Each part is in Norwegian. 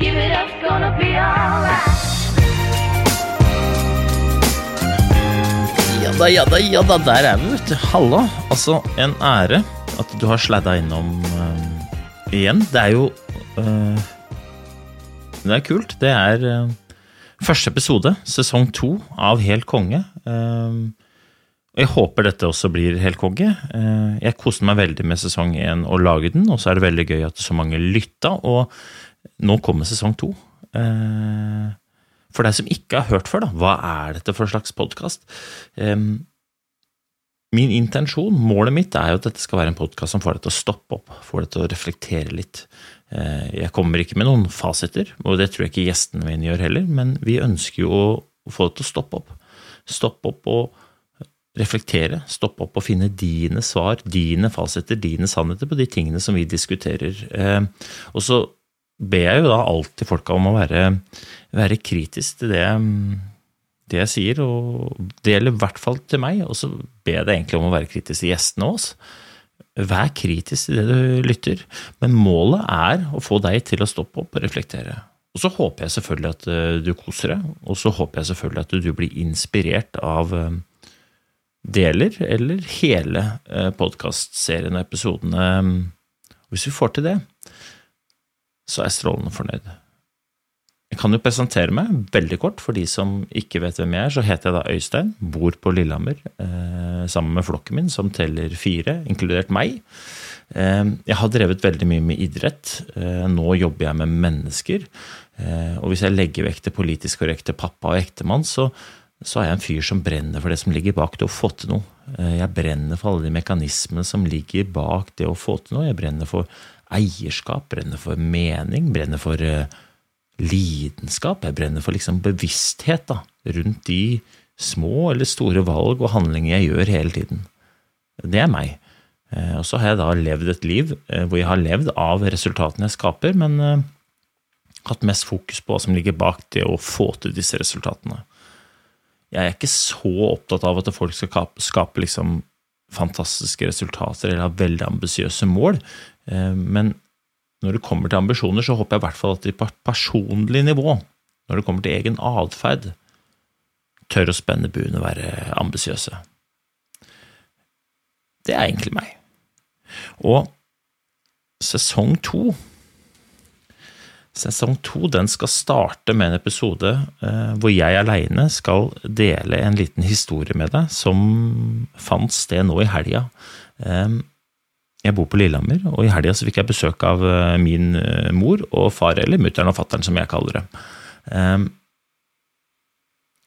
Give it up, gonna be alright. Ja da, ja da, ja da, der er vi, vet du. Halla. Altså, en ære at du har sladda innom uh, igjen. Det er jo uh, Det er kult. Det er uh, første episode, sesong to av Helt konge. Jeg håper dette også blir helt konge. Eh, jeg koste meg veldig med sesong én og lage den, og så er det veldig gøy at så mange lytta. Og nå kommer sesong to. Eh, For deg som ikke har hørt før, da, hva er dette for slags podkast? Min intensjon, målet mitt, er jo at dette skal være en podkast som får deg til å stoppe opp, får deg til å reflektere litt. Eh, Jeg kommer ikke med noen fasiter, og det tror jeg ikke gjestene mine gjør heller, men vi ønsker jo å få deg til å stoppe opp. Stoppe opp og reflektere, stoppe opp og finne dine svar, dine fasiter, dine sannheter på de tingene som vi diskuterer. Eh, Og så ber jeg jo da alltid folka om å være, være kritisk til det, det jeg sier, og det gjelder i hvert fall til meg, og så ber jeg deg egentlig om å være kritisk til gjestene oss. Vær kritisk til det du lytter, men målet er å få deg til å stoppe opp og reflektere. Og så håper jeg selvfølgelig at eh, du koser deg, og så håper jeg selvfølgelig at du blir inspirert av eh, deler eller hele podkastserien og episodene. Hvis vi får til det, så er jeg strålende fornøyd. Jeg kan jo presentere meg veldig kort for de som ikke vet hvem jeg er. Så heter jeg da Øystein, bor på Lillehammer eh, sammen med flokken min, som teller fire, inkludert meg. Eh, jeg har drevet veldig mye med idrett. Eh, nå jobber jeg med mennesker. Eh, og hvis jeg legger vekk det politisk korrekte pappa og ektemann, så, så er jeg en fyr som brenner for det som ligger bak det å få til noe. Eh, Jeg brenner for alle de mekanismene som ligger bak det å få til noe. Jeg brenner for eierskap, brenner for mening, brenner for eh, lidenskap. Jeg brenner for liksom bevissthet da, rundt de små eller store valg og handlinger jeg gjør hele tiden. Det er meg. Eh, Og så har jeg da levd et liv hvor jeg har levd av resultatene jeg skaper, men hatt mest fokus på hva som ligger bak det å få til disse resultatene. Jeg er ikke så opptatt av at folk skal skape, skape liksom fantastiske resultater eller ha veldig ambisiøse mål, eh, men når det kommer til ambisjoner, så håper jeg i hvert fall at de på personlig nivå, når det kommer til egen atferd, tør å spenne buen og være ambisiøse. Det er egentlig meg. Og sesong to Sesong to den skal starte med en episode eh, hvor jeg aleine skal dele en liten historie med deg som fant sted nå i helga. Eh, jeg bor på Lillehammer, og i helga fikk jeg besøk av eh, min eh, mor og far, eller mutter'n og fatter'n som jeg kaller det. Eh,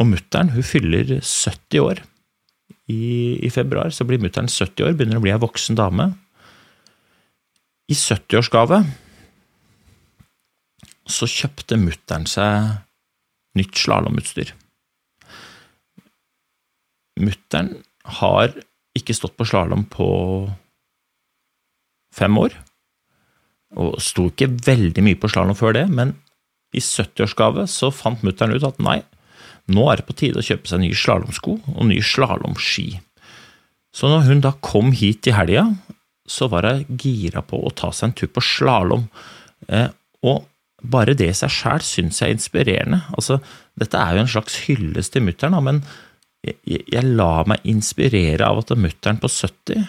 og mutter'n fyller 70 år. I, I februar så blir mutter'n 70 år, begynner å bli ei voksen dame. I 70-årsgave så kjøpte mutter'n seg nytt slalåmutstyr. Mutter'n har ikke stått på slalåm på fem år, og sto ikke veldig mye på slalåm før det, men i 70-årsgave så fant mutter'n ut at nei, nå er det på tide å kjøpe seg nye slalåmsko og nye slalåmski. Så når hun da kom hit i helga, så var hun gira på å ta seg en tur på slalåm. Eh, og bare det i seg sjæl syns jeg er inspirerende. Altså, dette er jo en slags hyllest til mutter'n, men jeg, jeg, lar meg inspirere av at mutter'n på 70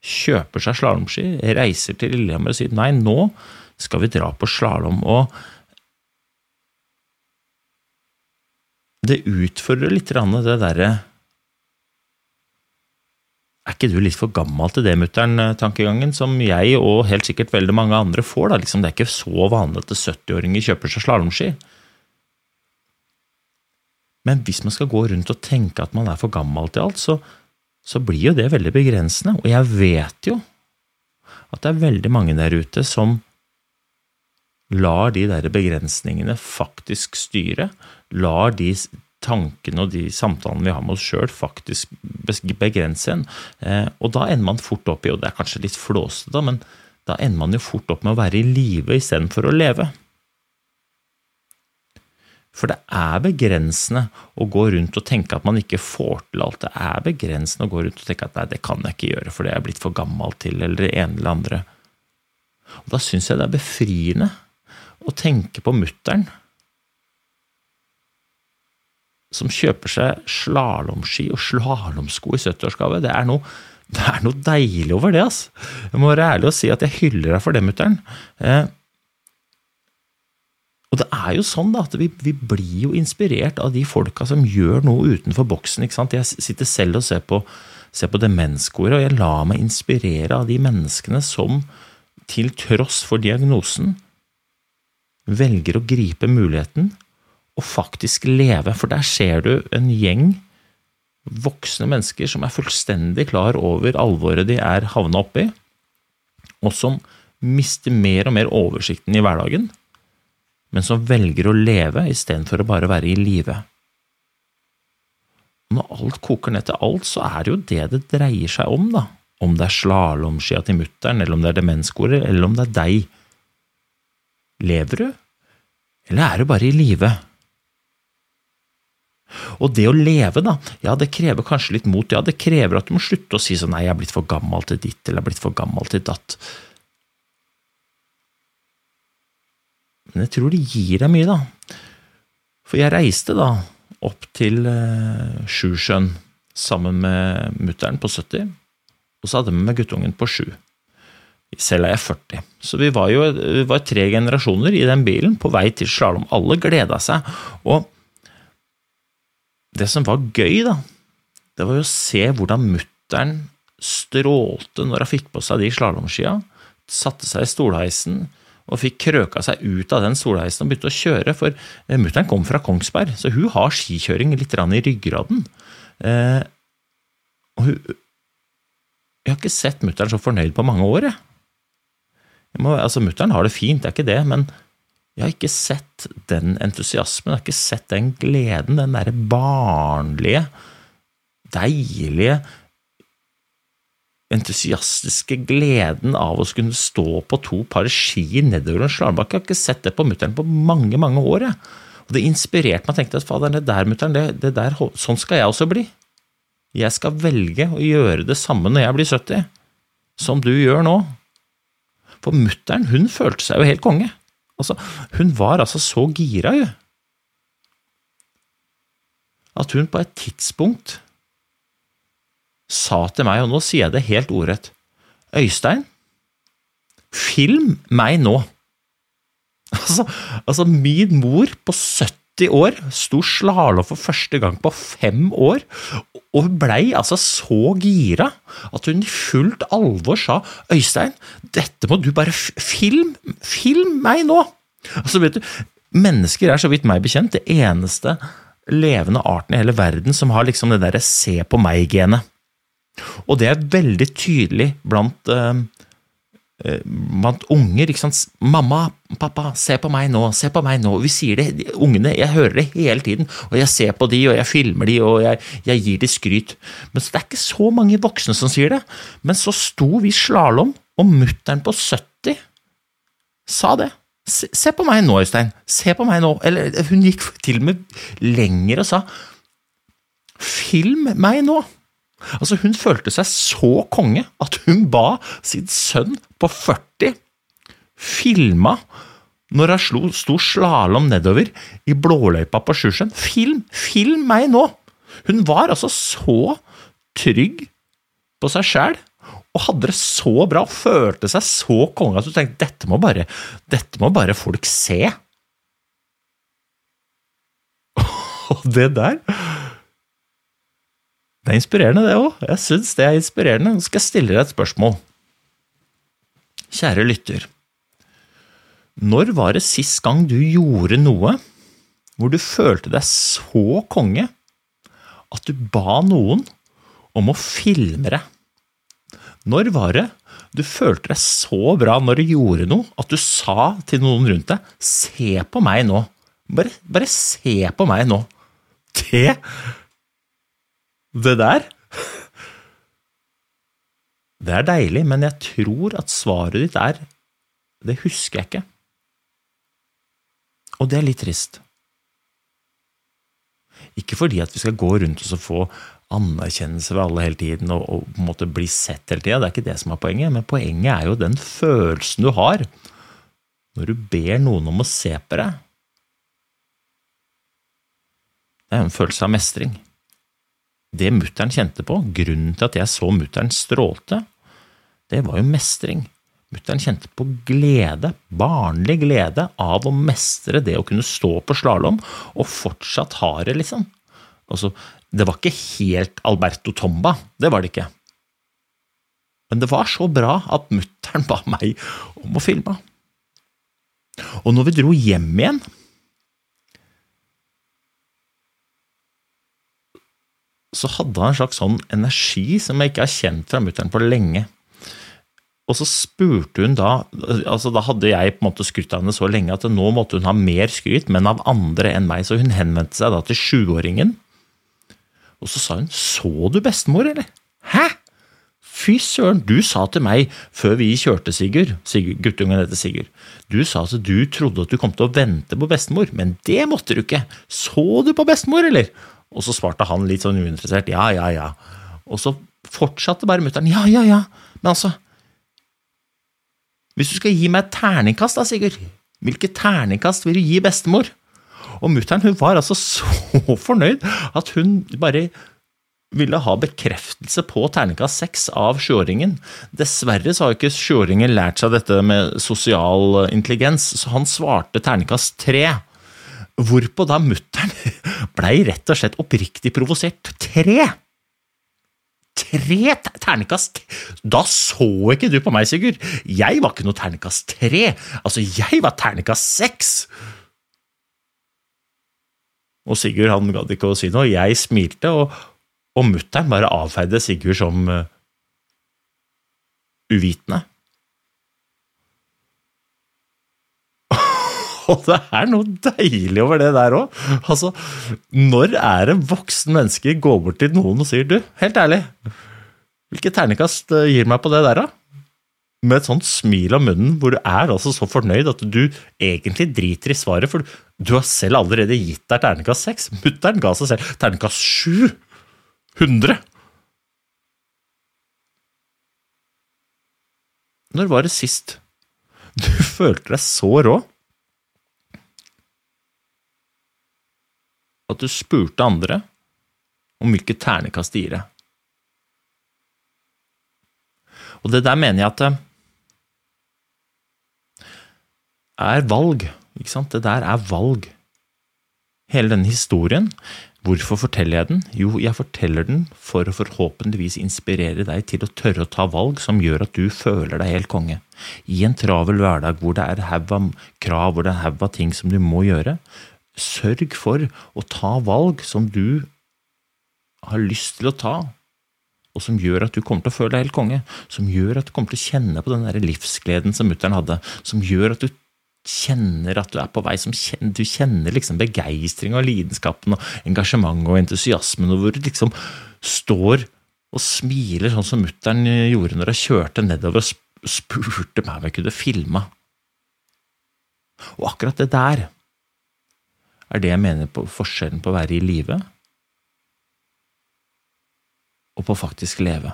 kjøper seg slalåmski, reiser til Lillehammer og sier nei, nå skal vi dra på slalåm. Og det utfordrer litt det derre er ikke du litt for gammel til det, mutter'n-tankegangen, som jeg og helt sikkert veldig mange andre får? da, liksom, Det er ikke så vanlig at 70-åringer kjøper seg slalåmski. Men hvis man skal gå rundt og tenke at man er for gammel til alt, så, så blir jo det veldig begrensende. Og jeg vet jo at det er veldig mange der ute som lar de der begrensningene faktisk styre, lar de tankene og de samtalene vi har med oss sjøl, faktisk begrense en. Eh, og da ender man fort opp i, og det er kanskje litt flåsete, men da ender man jo fort opp med å være i live istedenfor å leve. For det er begrensende å gå rundt og tenke at man ikke får til alt. Det er begrensende å gå rundt og tenke at nei, det kan jeg ikke gjøre, for det er blitt for gammel til, eller det ene eller andre. Og Da syns jeg det er befriende å tenke på mutter'n som kjøper seg slalåmski og slalåmsko i 70-årsgave. Det, det er noe deilig over det, altså. Jeg må være ærlig og si at jeg hyller deg for det, mutter'n. Eh, og det er jo sånn da, at vi, vi, blir jo inspirert av de folka som gjør noe utenfor boksen. ikke sant? Jeg sitter selv og ser på, ser på demenskoret, og jeg lar meg inspirere av de menneskene som til tross for diagnosen velger å gripe muligheten og faktisk leve. For der ser du en gjeng voksne mennesker som er fullstendig klar over alvoret de er havna oppi, og som mister mer og mer oversikten i hverdagen, men som velger å leve istedenfor å bare være i live. Når alt koker ned til alt, så er det jo det det dreier seg om, da. Om det er slalåmskia til mutter'n, eller om det er demenskoret, eller om det er deg. Lever du, eller er du bare i live? Og det å leve, da, ja, det krever kanskje litt mot. Ja, det krever at du må slutte å si sånn nei, jeg er blitt for gammel til ditt, eller jeg er blitt for gammel til datt. Men jeg tror det gir deg mye, da. For jeg reiste da opp til uh, Sjusjøen sammen med mutter'n på 70, og så hadde vi med guttungen på 7. Selv er jeg 40. Så vi var jo vi var tre generasjoner i den bilen på vei til slalåm. Alle gleda seg. Og det som var gøy, da, det var jo å se hvordan mutter'n strålte når hun fikk på seg de slalåmskia, satte seg i stolheisen og fikk krøka seg ut av den stolheisen og begynte å kjøre, for eh, mutter'n kom fra Kongsberg, så hun har skikjøring litt i ryggraden. Eh, og hun Jeg har ikke sett mutter'n så fornøyd på mange år, jeg. jeg må, altså, Mutter'n har det fint, det er ikke det, men jeg har ikke sett den entusiasmen, jeg har ikke sett den gleden, den derre barnlige, deilige, entusiastiske gleden av å skulle stå på to par ski nedover en slalåmbakke. Jeg har ikke sett det på mutter'n på mange, mange år. Jeg. Og Det inspirerte meg. Jeg tenkte at fader, det der, mutter'n, det, det der, sånn skal jeg også bli. Jeg skal velge å gjøre det samme når jeg blir 70, som du gjør nå. For mutter'n, hun følte seg jo helt konge. Altså, hun var altså så gira, jo. At hun på et tidspunkt sa til meg, og nå sier jeg det helt ordrett, Øystein, film meg nå. Altså, altså min mor på 70 år sto slalåm for første gang på fem år, og hun blei altså så gira at hun i fullt alvor sa Øystein, dette må du bare film, film meg nå! Altså vet du, Mennesker er så vidt meg bekjent det eneste levende arten i hele verden som har liksom det derre se på meg-genet. Og det er veldig tydelig blant uh, blant unger. ikke sant? 'Mamma, pappa, se på meg nå, se på meg nå.' Vi sier det, de, ungene, jeg hører det hele tiden, og jeg ser på de, og jeg filmer de, og jeg, jeg gir de skryt. Men det er ikke så mange voksne som sier det. Men så sto vi slalåm, og mutter'n på 70 sa det. Se, se, på meg nå, Øystein. Se på meg nå. Eller hun gikk til og med lenger og sa Film meg nå. Altså, hun følte seg så konge at hun ba sin sønn på 40 filma når hun slo, sto slalåm nedover i blåløypa på Sjusjøen. Film! Film meg nå! Hun var altså så trygg på seg sjæl og hadde det så bra og følte seg så konge at du tenkte dette må bare, dette må bare folk se. Og det der Det er inspirerende, det òg. Jeg syns det er inspirerende. Nå skal jeg stille deg et spørsmål. Kjære lytter. Når var det sist gang du gjorde noe hvor du følte deg så konge at du ba noen om å filme deg? Når var det du følte deg så bra når du gjorde noe at du sa til noen rundt deg 'se på meg nå', bare, bare se på meg nå. Det Det der Det er deilig, men jeg tror at svaret ditt er Det husker jeg ikke. Og det er litt trist. Ikke fordi at vi skal gå rundt og få anerkjennelse ved alle hele tiden og, og på en måte bli sett hele tida, det er ikke det som er poenget, men poenget er jo den følelsen du har når du ber noen om å se på deg. Det er en følelse av mestring. Det mutter'n kjente på, grunnen til at jeg så mutter'n strålte, det var jo mestring. Mutter'n kjente på glede, barnlig glede, av å mestre det å kunne stå på slalåm, og fortsatt ha det, liksom. Altså, det var ikke helt Alberto Tomba, det var det ikke. Men det var så bra at mutter'n ba meg om å filme. Og når vi dro hjem igjen, så hadde han en slags sånn energi som jeg ikke har kjent fra mutter'n på lenge. Og så spurte hun da altså Da hadde jeg på en måte skrytt av henne så lenge at nå måtte hun ha mer skryt, men av andre enn meg, så hun henvendte seg da til sjuåringen. Og så sa hun 'Så du bestemor, eller?' Hæ? Fy søren, du sa til meg før vi kjørte, Sigurd, Sigurd guttungen heter Sigurd, du sa at du trodde at du kom til å vente på bestemor, men det måtte du ikke. Så du på bestemor, eller? Og så svarte han litt sånn uinteressert ja, ja, ja. Og så fortsatte bare mutter'n ja, ja, ja. Men altså Hvis du skal gi meg et terningkast da, Sigurd, hvilket terningkast vil du gi bestemor? Og mutter'n hun var altså så fornøyd at hun bare ville ha bekreftelse på terningkast seks av sjuåringen. Dessverre så har ikke sjuåringen lært seg dette med sosial intelligens, så han svarte terningkast tre. Hvorpå da mutter'n blei rett og slett oppriktig provosert. Tre! Tre ternekast! Da så ikke du på meg, Sigurd. Jeg var ikke noe ternekast tre. Altså, jeg var ternekast seks! Og Sigurd han gadd ikke å si noe. Jeg smilte, og, og mutter'n bare avfeide Sigurd som uh, uvitende. Og det er noe deilig over det der òg. Altså, når er det voksen menneske går bort til noen og sier du, helt ærlig, hvilket terningkast eh, gir meg på det der, da? Med et sånt smil om munnen hvor du er altså så fornøyd at du egentlig driter i svaret, for du har selv allerede gitt deg terningkast seks. Mutter'n ga seg selv terningkast sju. 100. Når var det sist du følte deg så rå at du spurte andre om hvilket ternekast de gir deg? Og det der mener jeg at det er valg, ikke sant? Det der er valg. Hele denne historien, hvorfor forteller jeg den? Jo, jeg forteller den for å forhåpentligvis inspirere deg til å tørre å ta valg som gjør at du føler deg helt konge. I en travel hverdag hvor det er haug av krav, hvor det er haug av ting som du må gjøre, sørg for å ta valg som du har lyst til å ta, og som gjør at du kommer til å føle deg helt konge, som gjør at du kommer til å kjenne på den der livsgleden som mutter'n hadde, som gjør at du kjenner at du er på vei, kjenner, du kjenner liksom begeistring og lidenskapen og engasjementet og entusiasmen, og hvor du liksom står og smiler sånn som mutter'n gjorde når hun kjørte nedover og spurte meg om jeg kunne filme. Og akkurat det der er det jeg mener på forskjellen på å være i live og på faktisk leve.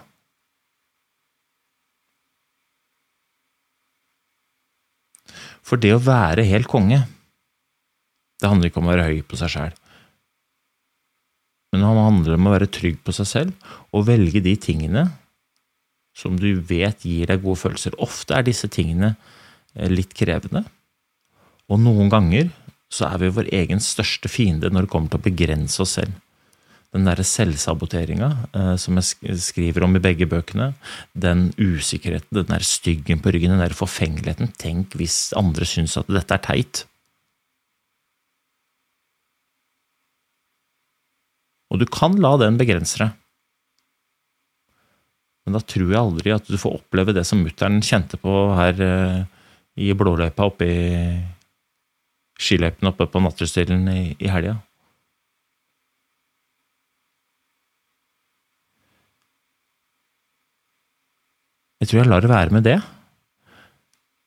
For det å være helt konge, det handler ikke om å være høy på seg sjæl. Men det handler om å være trygg på seg selv og velge de tingene som du vet gir deg gode følelser. Ofte er disse tingene eh, litt krevende, og noen ganger så er vi vår egen største fiende når det kommer til å begrense oss selv. den derre selvsaboteringa eh, som jeg skriver om i begge bøkene, den usikkerheten, den der styggen på ryggen, den der forfengeligheten. Tenk hvis andre syns at dette er teit. Og du kan la den begrense deg. Men da tror jeg aldri at du får oppleve det som mutter'n kjente på her eh, i blåløypa oppe i skiløypene oppe på Natterstilen i, i helga. Jeg tror jeg lar det være med det.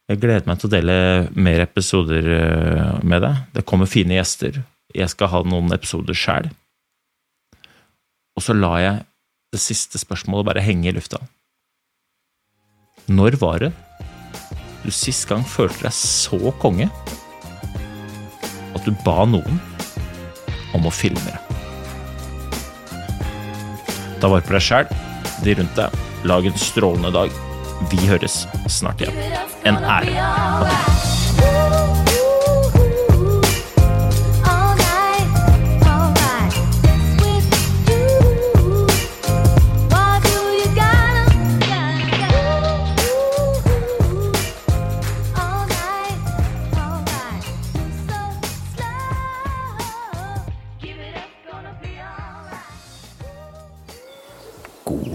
Jeg gleder meg til å dele mer episoder eh, med deg. Det kommer fine gjester. Jeg skal ha noen episoder sjæl. Og så lar jeg det siste spørsmålet bare henge i lufta. Når var det du sist gang følte deg så konge du ba noen om å filme det. Ta vare på deg sjæl, de rundt deg. Lag en strålende dag. Vi høres snart igjen. En ære.